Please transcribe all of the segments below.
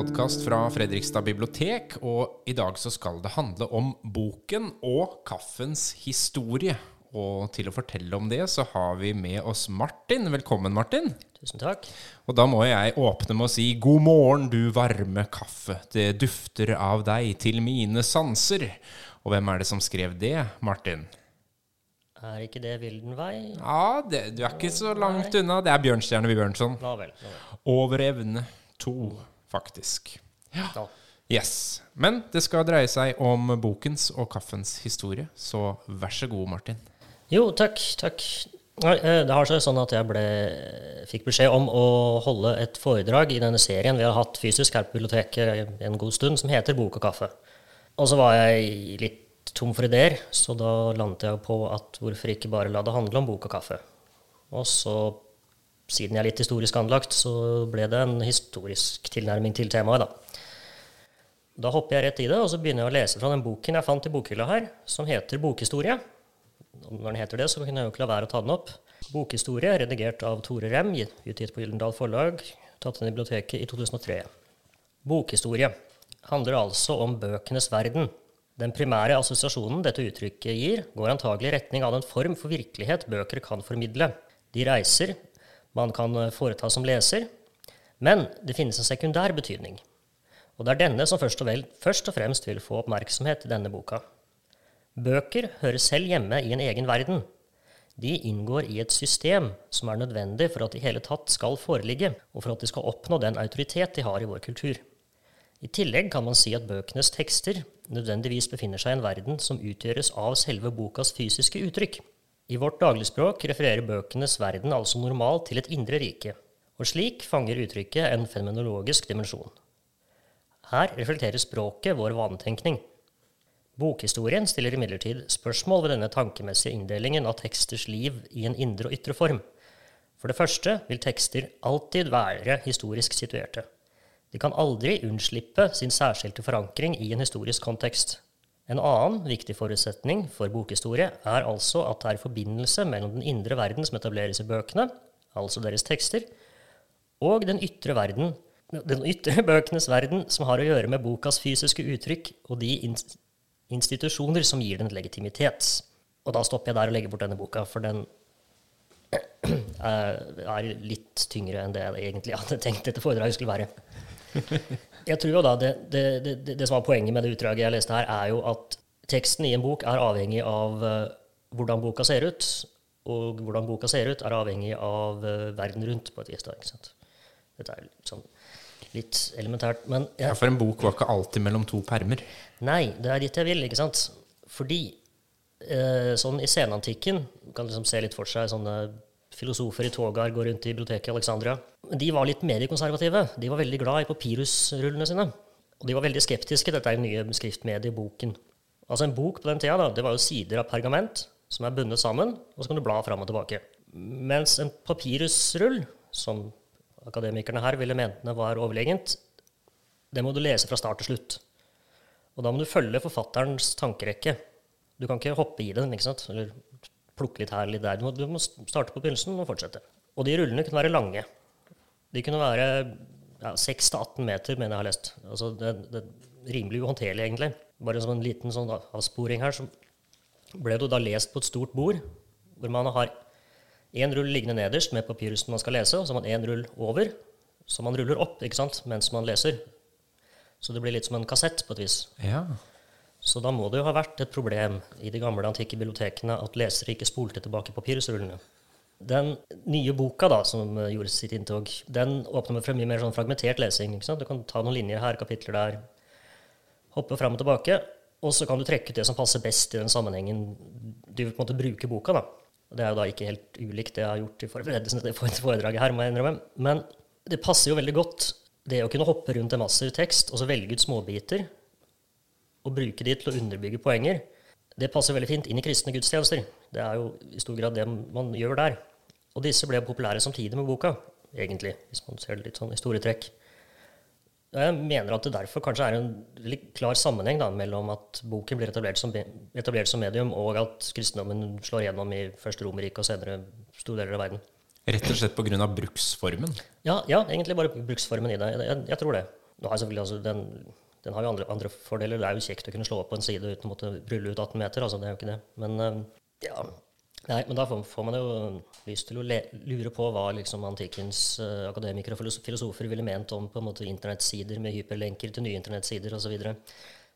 podkast fra Fredrikstad bibliotek, og i dag så skal det handle om boken og kaffens historie. Og til å fortelle om det, så har vi med oss Martin. Velkommen, Martin. Tusen takk. Og da må jeg åpne med å si god morgen, du varme kaffe. Det dufter av deg til mine sanser. Og hvem er det som skrev det, Martin? Er ikke det Vildenvei? Ja, det, du er ikke så langt unna. Det er Bjørnstjerne Bjørnson. Vel. Vel. Over evne to, faktisk. Ja. Yes. Men det skal dreie seg om bokens og kaffens historie, så vær så god, Martin. Jo, takk. Takk. Nei, eh, Det har seg sånn at jeg ble, fikk beskjed om å holde et foredrag i denne serien vi har hatt fysisk her på biblioteket en god stund, som heter Bok og kaffe. Og så var jeg litt tom for ideer, så da landet jeg på at hvorfor ikke bare la det handle om bok og kaffe. Og så, siden jeg er litt historisk anlagt, så ble det en historisk tilnærming til temaet, da. Da hopper jeg rett i det, og så begynner jeg å lese fra den boken jeg fant i bokhylla her, som heter Bokhistorie. Når den heter det, så kunne jeg jo ikke la være å ta den opp. Bokhistorie, redigert av Tore Rem, utgitt på Gyllendal Forlag, tatt inn i biblioteket i 2003. Bokhistorie handler altså om bøkenes verden. Den primære assosiasjonen dette uttrykket gir, går antagelig i retning av den form for virkelighet bøker kan formidle. De reiser man kan foreta som leser, men det finnes en sekundær betydning. Og det er denne som først og, vel, først og fremst vil få oppmerksomhet i denne boka. Bøker hører selv hjemme i en egen verden. De inngår i et system som er nødvendig for at de i hele tatt skal foreligge, og for at de skal oppnå den autoritet de har i vår kultur. I tillegg kan man si at bøkenes tekster nødvendigvis befinner seg i en verden som utgjøres av selve bokas fysiske uttrykk. I vårt dagligspråk refererer bøkenes verden altså normalt til et indre rike, og slik fanger uttrykket en fenomenologisk dimensjon. Her reflekterer språket vår vanetenkning. Bokhistorien stiller imidlertid spørsmål ved denne tankemessige inndelingen av teksters liv i en indre og ytre form. For det første vil tekster alltid være historisk situerte. De kan aldri unnslippe sin særskilte forankring i en historisk kontekst. En annen viktig forutsetning for bokhistorie er altså at det er forbindelse mellom den indre verden som etableres i bøkene, altså deres tekster, og den ytre verden, den ytre bøkenes verden, som har å gjøre med bokas fysiske uttrykk og de institusjoner som gir den legitimitet. Og da stopper jeg der og legger bort denne boka, for den er litt tyngre enn det jeg egentlig hadde tenkt dette foredraget skulle være. Jeg tror jo da det, det, det, det, som var poenget med det utdraget jeg leste her, er jo at teksten i en bok er avhengig av uh, hvordan boka ser ut. Og hvordan boka ser ut, er avhengig av uh, verden rundt, på et vis. da, ikke sant? Dette er sånn litt elementært. Men jeg, Ja, For en bok var ikke alltid mellom to permer. Nei, det er dit jeg vil, ikke sant? Fordi eh, sånn i senantikken man kan liksom se litt for seg sånne filosofer i togar går rundt i biblioteket i Alexandria. De var litt mediekonservative. De var veldig glad i papirusrullene sine. Og de var veldig skeptiske. Dette er nye skriftmedieboken. Altså En bok på den tida da, det var jo sider av pergament som er bundet sammen, og så kan du bla fram og tilbake. Mens en papirusrull, som akademikerne her ville mente var overlegent, det må du lese fra start til slutt. Og da må du følge forfatterens tankerekke. Du kan ikke hoppe i den, ikke sant? eller plukke litt her litt der. Du må, du må starte på begynnelsen og fortsette. Og de rullene kunne være lange. De kunne være ja, 6-18 meter, mener jeg har lest. Altså, det, det er rimelig uhåndterlig, egentlig. Bare som en liten sånn avsporing her, så ble det da lest på et stort bord, hvor man har én rull liggende nederst med papyrusen man skal lese, og så har man én rull over, som man ruller opp ikke sant, mens man leser. Så det blir litt som en kassett, på et vis. Ja. Så da må det jo ha vært et problem i de gamle antikke bibliotekene at lesere ikke spolte tilbake papyrusrullene. Den nye boka da, som eh, gjorde sitt inntog, den åpner for mye mer sånn fragmentert lesing. Du kan ta noen linjer her, kapitler der, hoppe fram og tilbake, og så kan du trekke ut det som passer best i den sammenhengen du på en måte bruker boka. da. Det er jo da ikke helt ulikt det jeg har gjort i forberedelsen til foredraget her, må jeg innrømme. Men det passer jo veldig godt, det å kunne hoppe rundt en massiv tekst og så velge ut småbiter og bruke de til å underbygge poenger. Det passer veldig fint inn i kristne gudstjenester. Det er jo i stor grad det man gjør der. Og disse ble populære samtidig med boka, egentlig, hvis man ser det litt sånn i store trekk. Jeg mener at det derfor kanskje er en litt klar sammenheng da, mellom at boken blir etablert som, etablert som medium, og at kristendommen slår gjennom i først Romerriket og senere store deler av verden. Rett og slett pga. bruksformen. Ja, ja, egentlig bare bruksformen i det. Jeg, jeg, jeg tror det. Altså den, den har jo andre, andre fordeler. Det er jo kjekt å kunne slå opp på en side uten å måtte rulle ut 18 meter. altså Det er jo ikke det. Men eh, ja, Nei, men da får, man jo lyst til å lure på hva liksom antikkens uh, akademikere og filosofer ville ment om på en måte internettsider med hyperlenker til nye internettsider osv.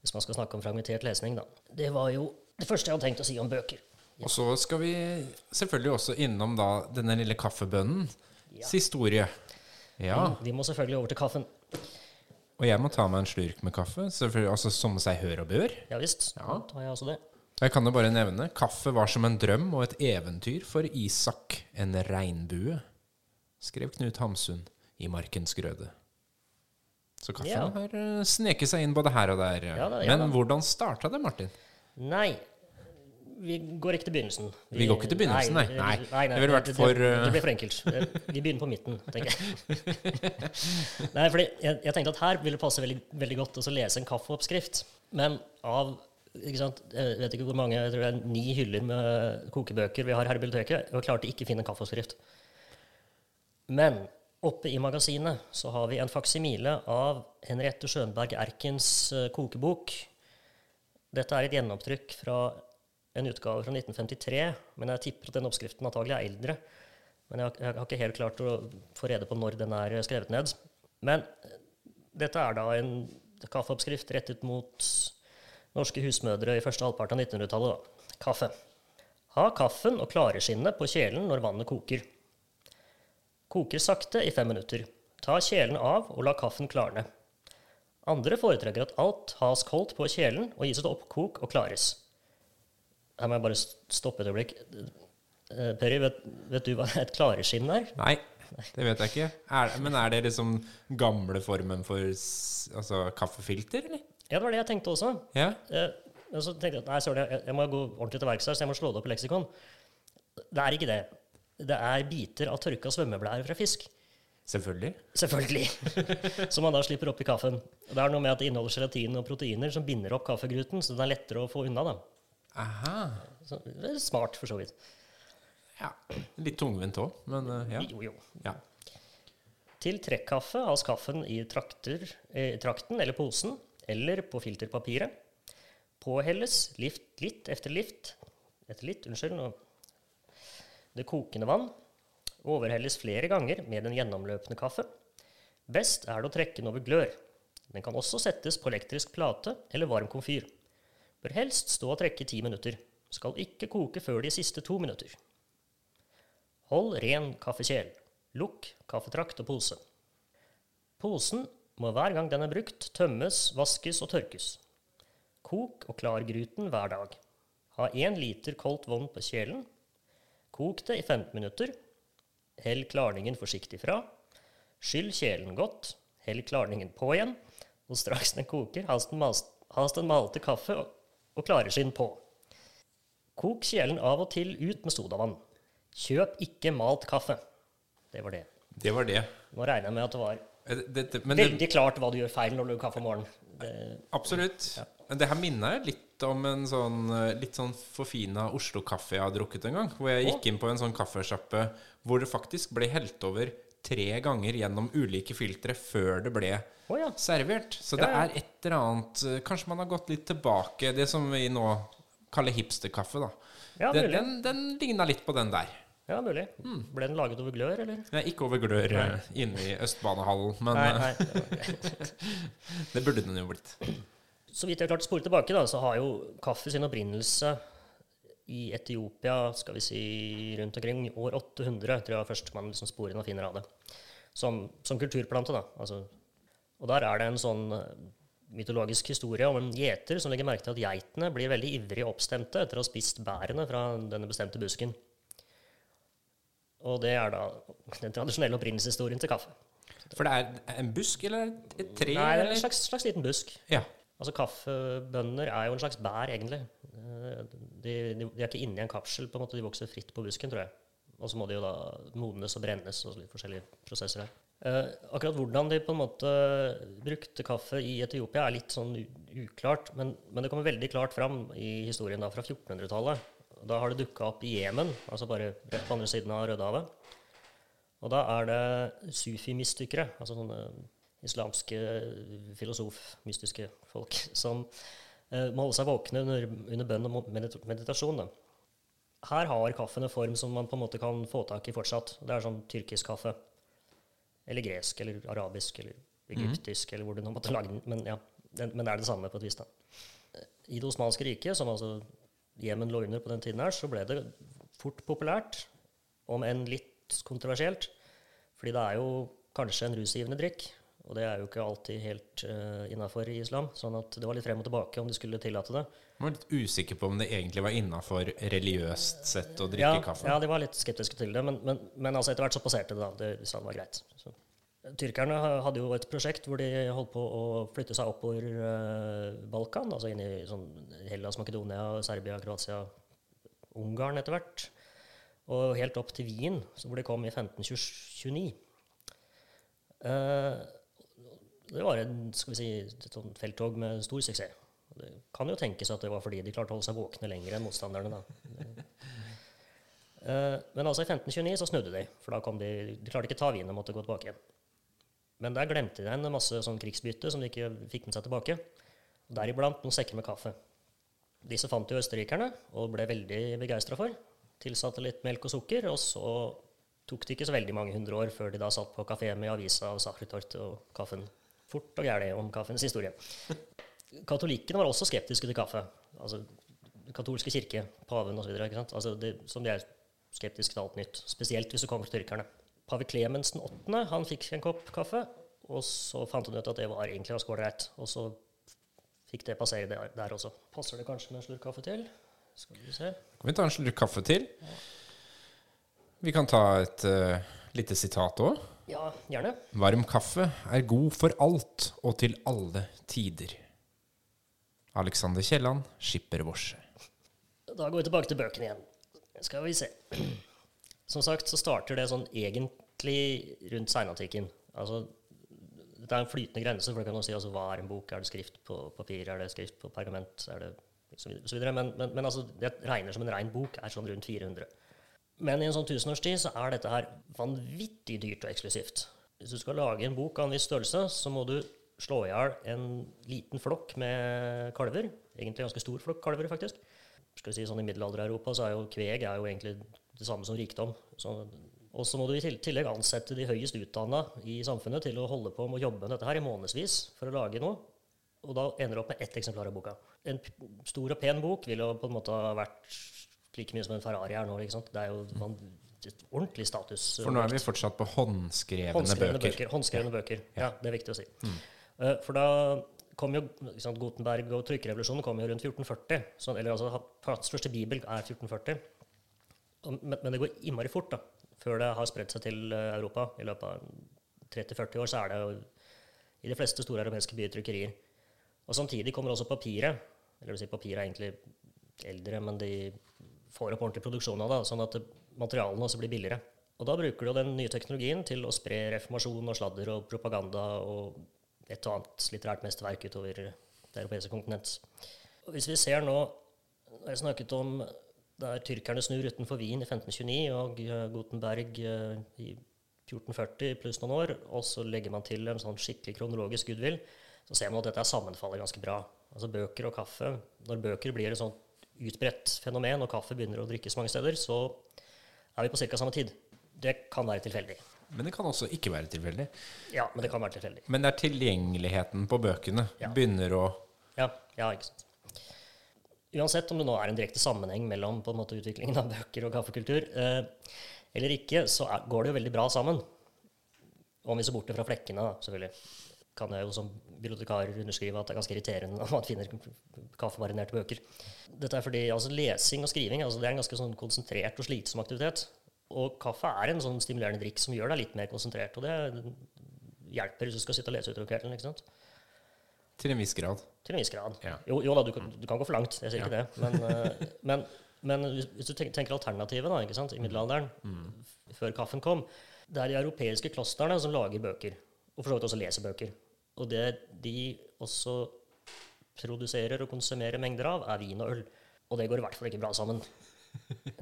Hvis man skal snakke om fragmentert lesning, da. Det var jo det første jeg hadde tenkt å si om bøker. Ja. Og så skal vi selvfølgelig også innom da denne lille kaffebønnens ja. historie. Ja. Vi, vi må selvfølgelig over til kaffen. Og jeg må ta meg en slurk med kaffe, altså som seg hør og bør. Ja visst. Ja. Da tar jeg også det. Jeg kan jo bare nevne kaffe var som en drøm og et eventyr for Isak, en regnbue, skrev Knut Hamsun i Markens grøde. Så kaffen ja. har eh, sneket seg inn både her og der. Ja, da, ja, Men hvordan starta det, Martin? Nei, vi går ikke til begynnelsen. Vi, vi går ikke til begynnelsen, nei. nei. nei, nei det ville vært for det, det, blir for enkelt. Vi begynner på midten, tenker jeg. nei, fordi jeg, jeg, tenkte at her ville det passe veldig, veldig godt å lese en kaffeoppskrift. Men av ikke sant? Jeg vet ikke hvor mange, jeg tror det er ni hyller med kokebøker vi har her i biblioteket, og klarte ikke å finne en kaffeoppskrift. Men oppe i magasinet så har vi en faksimile av Henriette Schønberg Erkens eh, kokebok. Dette er et gjennomtrykk fra en utgave fra 1953, men jeg tipper at den oppskriften antagelig er eldre. Men jeg har, jeg har ikke helt klart å få rede på når den er skrevet ned. Men dette er da en kaffeoppskrift rettet mot norske husmødre i første halvpart av 1900-tallet. Kaffe. Ha kaffen og klareskinnet på kjelen når vannet koker. Koker sakte i fem minutter. Ta kjelen av og la kaffen klarne. Andre foretrekker at alt has koldt på kjelen og gis et oppkok og klares. Her må jeg bare stoppe et øyeblikk. Eh, Perry, vet, vet, du hva et klareskinn er? Nei, det vet jeg ikke. Er, men er det liksom gamle formen for altså, kaffefilter, eller? Ja, det var det jeg tenkte også. Ja. Eh, men så tenkte jeg nei, sorry, jeg, jeg må gå ordentlig til verks her, så jeg må slå det opp i leksikon. Det er ikke det. Det er biter av tørka svømmeblære fra fisk. Selvfølgelig. Selvfølgelig. som man da slipper opp i kaffen. Det er noe med at det inneholder gelatin og proteiner som binder opp kaffegruten, så den er lettere å få unna. da. Aha. Så det er smart, for så vidt. Ja. Litt tungvint òg, men uh, ja. Jo, jo. Ja. Til trekkaffe has kaffen i, trakter, i trakten eller posen eller på filterpapiret. Påhelles lift, litt etter lift etter litt, unnskyld, det kokende vann. Overhelles flere ganger med den gjennomløpende kaffe. Best er det å trekke den over glør. Den kan også settes på elektrisk plate eller varm komfyr. Bør helst stå og trekke ti minutter. Skal ikke koke før de siste to minutter. Hold ren kaffekjel. Lukk kaffetrakt og pose. Posen må hver gang den er brukt, tømmes, vaskes og tørkes. Kok og klar gruten hver dag. Ha én liter koldt vann på kjelen. Kok det i 15 minutter. Hell klarningen forsiktig fra. Skyll kjelen godt. Hell klarningen på igjen. Og straks den koker, has den, den malte kaffe og, og klareskinn på. Kok kjelen av og til ut med sodavann. Kjøp ikke malt kaffe. Det var det. Det var det. Nå regner jeg med at det var det, Veldig det, klart hva du gjør feil når du har kaffe om morgenen. Absolutt. Ja. Men det her minner litt om en sånn litt sånn forfina Oslo-kaffe jeg har drukket en gang. Hvor jeg gikk inn på en sånn kaffesjappe hvor det faktisk ble helt over tre ganger gjennom ulike filtre før det ble oh, ja. servert. Så det ja, er et eller annet Kanskje man har gått litt tilbake Det som vi nå kaller hipsterkaffe, da. den, den, den ligna litt på den der. Ja, mulig. Mm. Ble den laget over glør, eller? Nei, ikke over glør nei. Eh, inne i Østbanehallen, men nei, nei. Eh, det burde den jo blitt. Så vidt jeg har klart å spore tilbake, da, så har jo kaffe sin opprinnelse i Etiopia skal vi si rundt omkring år 800, tror jeg først man liksom og finner av det. Som, som kulturplante, da. Altså, og der er det en sånn eh, mytologisk historie om en gjeter som legger merke til at geitene blir veldig ivrige oppstemte etter å ha spist bærene fra denne bestemte busken. Og det er da den tradisjonelle opprinnelseshistorien til kaffe. For det er en busk eller et tre? Nei, det er en slags, slags liten busk. Ja. Altså Kaffebønner er jo en slags bær, egentlig. De, de, de, er ikke inni en kapsel, på en måte, de vokser fritt på busken, tror jeg. Og så må de jo da modnes og brennes og litt forskjellige prosesser her. Eh, akkurat hvordan de på en måte brukte kaffe i Etiopia, er litt sånn uklart. Men, men det kommer veldig klart fram i historien da fra 1400-tallet. Da har det dukka opp i Jemen, altså bare rett på andre siden av Rødehavet. Og da er det sufi-mystikere, altså sånne islamske filosof, mystiske folk, som eh, må holde seg våkne under, under bønn og meditasjon. Da. Her har kaffen en form som man på en måte kan få tak i fortsatt. Det er sånn tyrkisk kaffe. Eller gresk, eller arabisk, eller egyptisk, mm. eller hvor du nå måtte lage den. Men, ja, den, men det er det samme på et vis. da. I det osmanske riket, som altså Jemen lå under på den tiden her, så ble det fort populært, om enn litt kontroversielt. Fordi det er jo kanskje en rusgivende drikk, og det er jo ikke alltid helt uh, eh, innafor i islam. sånn at det var litt frem og tilbake om de skulle tillate det. Man var litt usikker på om det egentlig var innafor religiøst sett å drikke ja, kaffe. Ja, de var litt skeptiske til det, men, men, men altså etter hvert så passerte det, da. Det, de sa det var greit. Så. Tyrkerne hadde jo et prosjekt hvor de holdt på å flytte seg oppover uh, Balkan, altså inn i sånn Hellas, Makedonia, Serbia, Kroatia, Ungarn etter hvert. Og helt opp til Wien, hvor de kom i 1529. Uh, det var en, skal vi si, et sånt felttog med stor suksess. Det kan jo tenkes at det var fordi de klarte å holde seg våkne lenger enn motstanderne. da. Eh, men altså i 1529 så snudde de, for da kom de, de klarte ikke ta Wien og måtte gå tilbake igjen. Men der glemte de en masse sånn krigsbytte som de ikke fikk med seg tilbake. Deriblant noen sekker med kaffe. Disse fant jo østerrikerne og ble veldig begeistra for. Tilsatte litt melk og sukker, og så tok det ikke så veldig mange hundre år før de da satt på kafé med avisa og Sacretort og kaffen fort og gæli om kaffens historie. Katolikkene var også skeptiske til kaffe. Altså katolske kirke, paven osv. Altså som de er skeptiske til alt nytt. Spesielt hvis du kommer til tyrkerne. Pave Clemens 8. han fikk en kopp kaffe, og så fant han ut at det var egentlig ganske ålreit. Og så fikk det passere der, der, også. Passer det kanskje med en slurk kaffe til? Skal vi se. Kan vi ta en slurk kaffe til? Vi kan ta et uh, lite sitat òg. Ja, gjerne. Varm kaffe er god for alt og til alle tider. Alexander Kielland, skipper Worse. Da går vi tilbake til bøkene igjen. Skal vi se. Som sagt så starter det sånn egentlig rundt seinantikken. Altså, det er en flytende grense, for det kan man si altså, hva er en bok? Er det skrift på papir? Er det skrift på pergament? Er det så videre, så videre. Men, men, men altså, det regner som en rein bok er sånn rundt 400. Men i en sånn tusenårstid så er dette her vanvittig dyrt og eksklusivt. Hvis du skal lage en bok av en viss størrelse, så må du slå i hjel en liten flokk med kalver. Egentlig en ganske stor flokk kalver, faktisk. Skal vi si sånn I middelalder-Europa så er jo kveg er jo egentlig det samme som rikdom. og så må du i tillegg ansette de høyest utdanna i samfunnet til å holde på med å jobbe med dette her i månedsvis for å lage noe. Og da ender du opp med ett eksemplar av boka. En stor og pen bok ville på en måte ha vært like mye som en Ferrari er nå. ikke sant? Det er jo man, ordentlig status. For nå er vi fortsatt på håndskrevne, håndskrevne bøker. bøker. Håndskrevne bøker, ja. Det er viktig å si. Mm. Uh, for da kom jo sant, Gutenberg og trykkerevolusjonen kom jo rundt 1440. Så, eller altså, Hans første bibel er 1440. Men, det går innmari fort da, før det har spredt seg til eh, Europa. I løpet av 30-40 år så er det jo i de fleste store europeiske byer trykkerier. Og samtidig kommer også papiret. Eller vil si, papiret er egentlig eldre, men de får opp ordentlig produksjon av det, sånn at materialene også blir billigere. Og da bruker du den nye teknologien til å spre reformasjon og sladder og propaganda og et og annet litterært mesterverk utover det europeiske kontinent. Hvis vi ser nå Jeg snakket om der tyrkerne snur utenfor Wien i 1529 og Gutenberg eh, i 1440 pluss noen år, og så legger man til en sånn skikkelig kronologisk goodwill, så ser man at dette sammenfaller ganske bra. Altså bøker og kaffe. Når bøker blir et sånt utbredt fenomen, og kaffe begynner å drikkes mange steder, så er vi på ca. samme tid. Det kan være tilfeldig. Men det kan også ikke være tilfeldig. Ja, men det kan være tilfeldig. Men det er tilgjengeligheten på bøkene ja. begynner å ja, ja, ikke sant. Uansett om det nå er en direkte sammenheng mellom på en måte utviklingen av bøker og kaffekultur eh, eller ikke, så er, går det jo veldig bra sammen. Om vi ser bort fra flekkene, selvfølgelig kan jeg jo som bibliotekar underskrive at det er ganske irriterende at man finner kaffemarinerte bøker. Dette er fordi altså, lesing og skriving altså, det er en ganske sånn konsentrert og slitsom aktivitet. Og kaffe er en sånn stimulerende drikk som gjør deg litt mer konsentrert. Og det hjelper hvis du skal sitte og lese utover kvelden. ikke sant? Til en viss grad. Til en viss grad. Ja. Jo, jo, da, du kan, du kan, gå for langt, jeg sier ja. ikke det. Men, eh, men, men, hvis du tenker alternativet da, ikke sant, i middelalderen, mm. før kaffen kom Det er de europeiske klostrene som lager bøker. Og for så vidt også leser bøker. Og det de også produserer og konsumerer mengder av, er vin og øl. Og det går i hvert fall ikke bra sammen.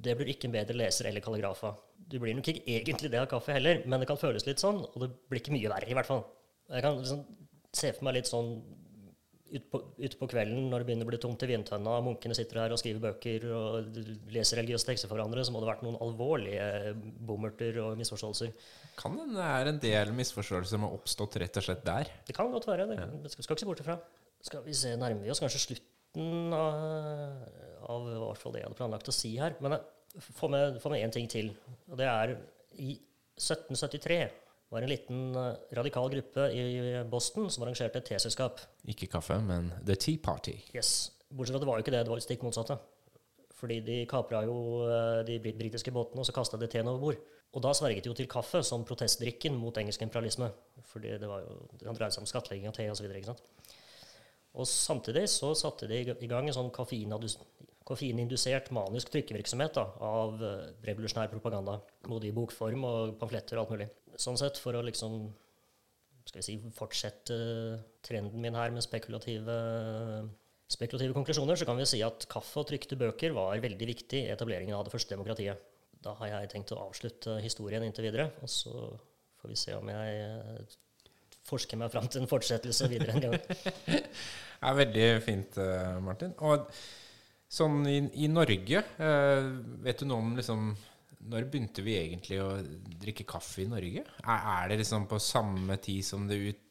Det blir ikke en bedre leser eller kalligrafa. Du blir nok ikke egentlig det av kaffe heller, men det kan føles litt sånn, og det blir ikke mye verre, i hvert fall. Jeg kan liksom se for meg litt sånn utpå ut på kvelden når det begynner å bli tomt i vindtønna, munkene sitter her og skriver bøker og leser religiøse tekster for hverandre, så må det ha vært noen alvorlige bommerter og misforståelser. Kan hende det er en del misforståelser som har oppstått rett og slett der. Det kan godt være. Det det skal, skal ikke se bort ifra. Skal vi se, nærmer vi oss kanskje slutten av, av hvert fall det jeg hadde planlagt å si her. Men får med én ting til. Og det er i 1773 var en liten eh, radikal gruppe i Boston som arrangerte et teselskap. Ikke kaffe, men The Tea Party. Yes. Bortsett fra at det var jo ikke det, det var det stikk motsatte. Fordi de kapra jo eh, de brit- britiske båtene, og så kasta de teen over bord. Og da sverget de jo til kaffe som protestdrikken mot engelsk imperialisme. Fordi det var jo, det dreide seg om skattlegging av te osv. Og samtidig så satte de i gang en sånn koffeinindusert manisk trykkevirksomhet da, av eh, revolusjonær propaganda. Både i bokform og pamfletter og alt mulig. Sånn sett for å liksom skal vi si, fortsette trenden min her med spekulative, spekulative konklusjoner, så kan vi si at kaffe og trykte bøker var veldig viktig i etableringen av det første demokratiet. Da har jeg tenkt å avslutte historien inntil videre, og så får vi se om jeg eh, forsker meg fram til en fortsettelse videre en gang. det er veldig fint, eh, Martin. Og sånn i, i Norge, eh, vet du noe om liksom Når begynte vi egentlig å drikke kaffe i Norge? Er, er det liksom på samme tid som det ut,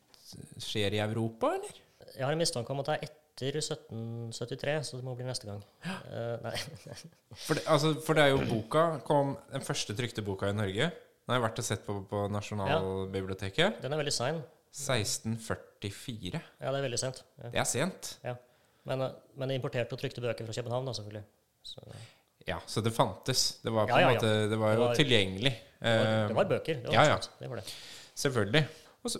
skjer i Europa, eller? Jeg har en mistanke om at det er etter 1773, så det må bli neste gang. Uh, nei. For det, altså, for det er jo boka kom, Den første trykte boka i Norge. Den har jeg vært og sett på på Nasjonalbiblioteket. Den er veldig sein. 1644. Ja, det er veldig sent. Ja. Det er sent. Ja. Men, eh, men importerte og trykte bøker fra København, da, selvfølgelig. Så, Ja, så det fantes. Det var på Ja, ja, en ja. måte Det var jo Det var- tilgjengelig. det, var, Eh, det var bøker. Det var ja, ja. sant. Det var det. Selvfølgelig.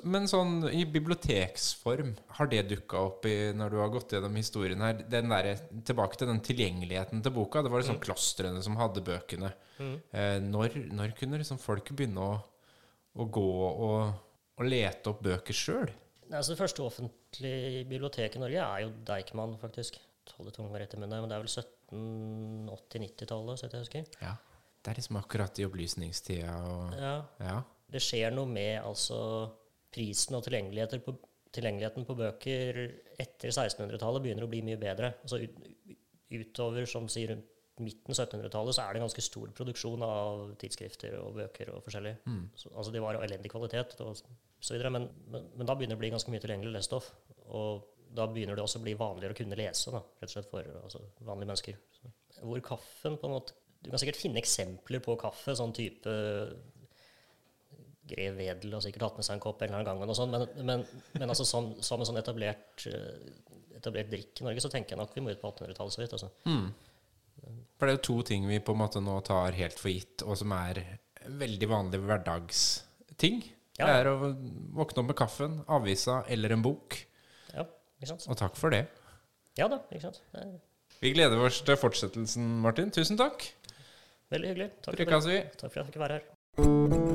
Men sånn i biblioteksform, har det dukka opp i, når du har gått gjennom historien her? Den der, tilbake til den tilgjengeligheten til boka. Det var Mm. liksom klostrene som hadde bøkene. Eh, når, når kunne liksom folk begynne å, å gå og, og lete opp bøker sjøl? Altså det første offentlige biblioteket i Norge er jo Deichman, faktisk. Holde tunga rett i munnen, men det er vel 1780-90-tallet, så jeg husker. Ja. Det er liksom akkurat i opplysningstida og Ja. Ja. Det skjer noe med altså prisen og tilgjengeligheten på, tilgjengeligheten på bøker etter 1600-tallet begynner å bli mye bedre. Altså ut, utover som sier midten av 1700-tallet så er det en ganske stor produksjon av tidsskrifter og bøker og forskjellig. Så, altså de var av elendig kvalitet og så videre, men, men, men da begynner det å bli ganske mye tilgjengelig lesestoff. Og da begynner det også å bli vanligere å kunne lese, da, rett og slett for altså, vanlige mennesker. Så, hvor kaffen på en måte Du kan sikkert finne eksempler på kaffe, sånn type Grev Wedel har sikkert hatt med seg en kopp en eller annen gang, og sånn, men, men, men altså, som, som en sånn etablert, etablert drikk i Norge, så tenker jeg nok vi må ut på 1800-tallet så vidt. Altså. For det er jo to ting vi på en måte nå tar helt for gitt, og som er veldig vanlige hverdagsting. Ja. Det er å våkne opp med kaffen, avisa eller en bok. Ja, ikke sant? Og takk for det. Ja da, ikke sant. Det er Vi gleder oss til fortsettelsen, Martin. Tusen takk. veldig hyggelig. Takk for, Lykkes takk for at jeg fikk være her.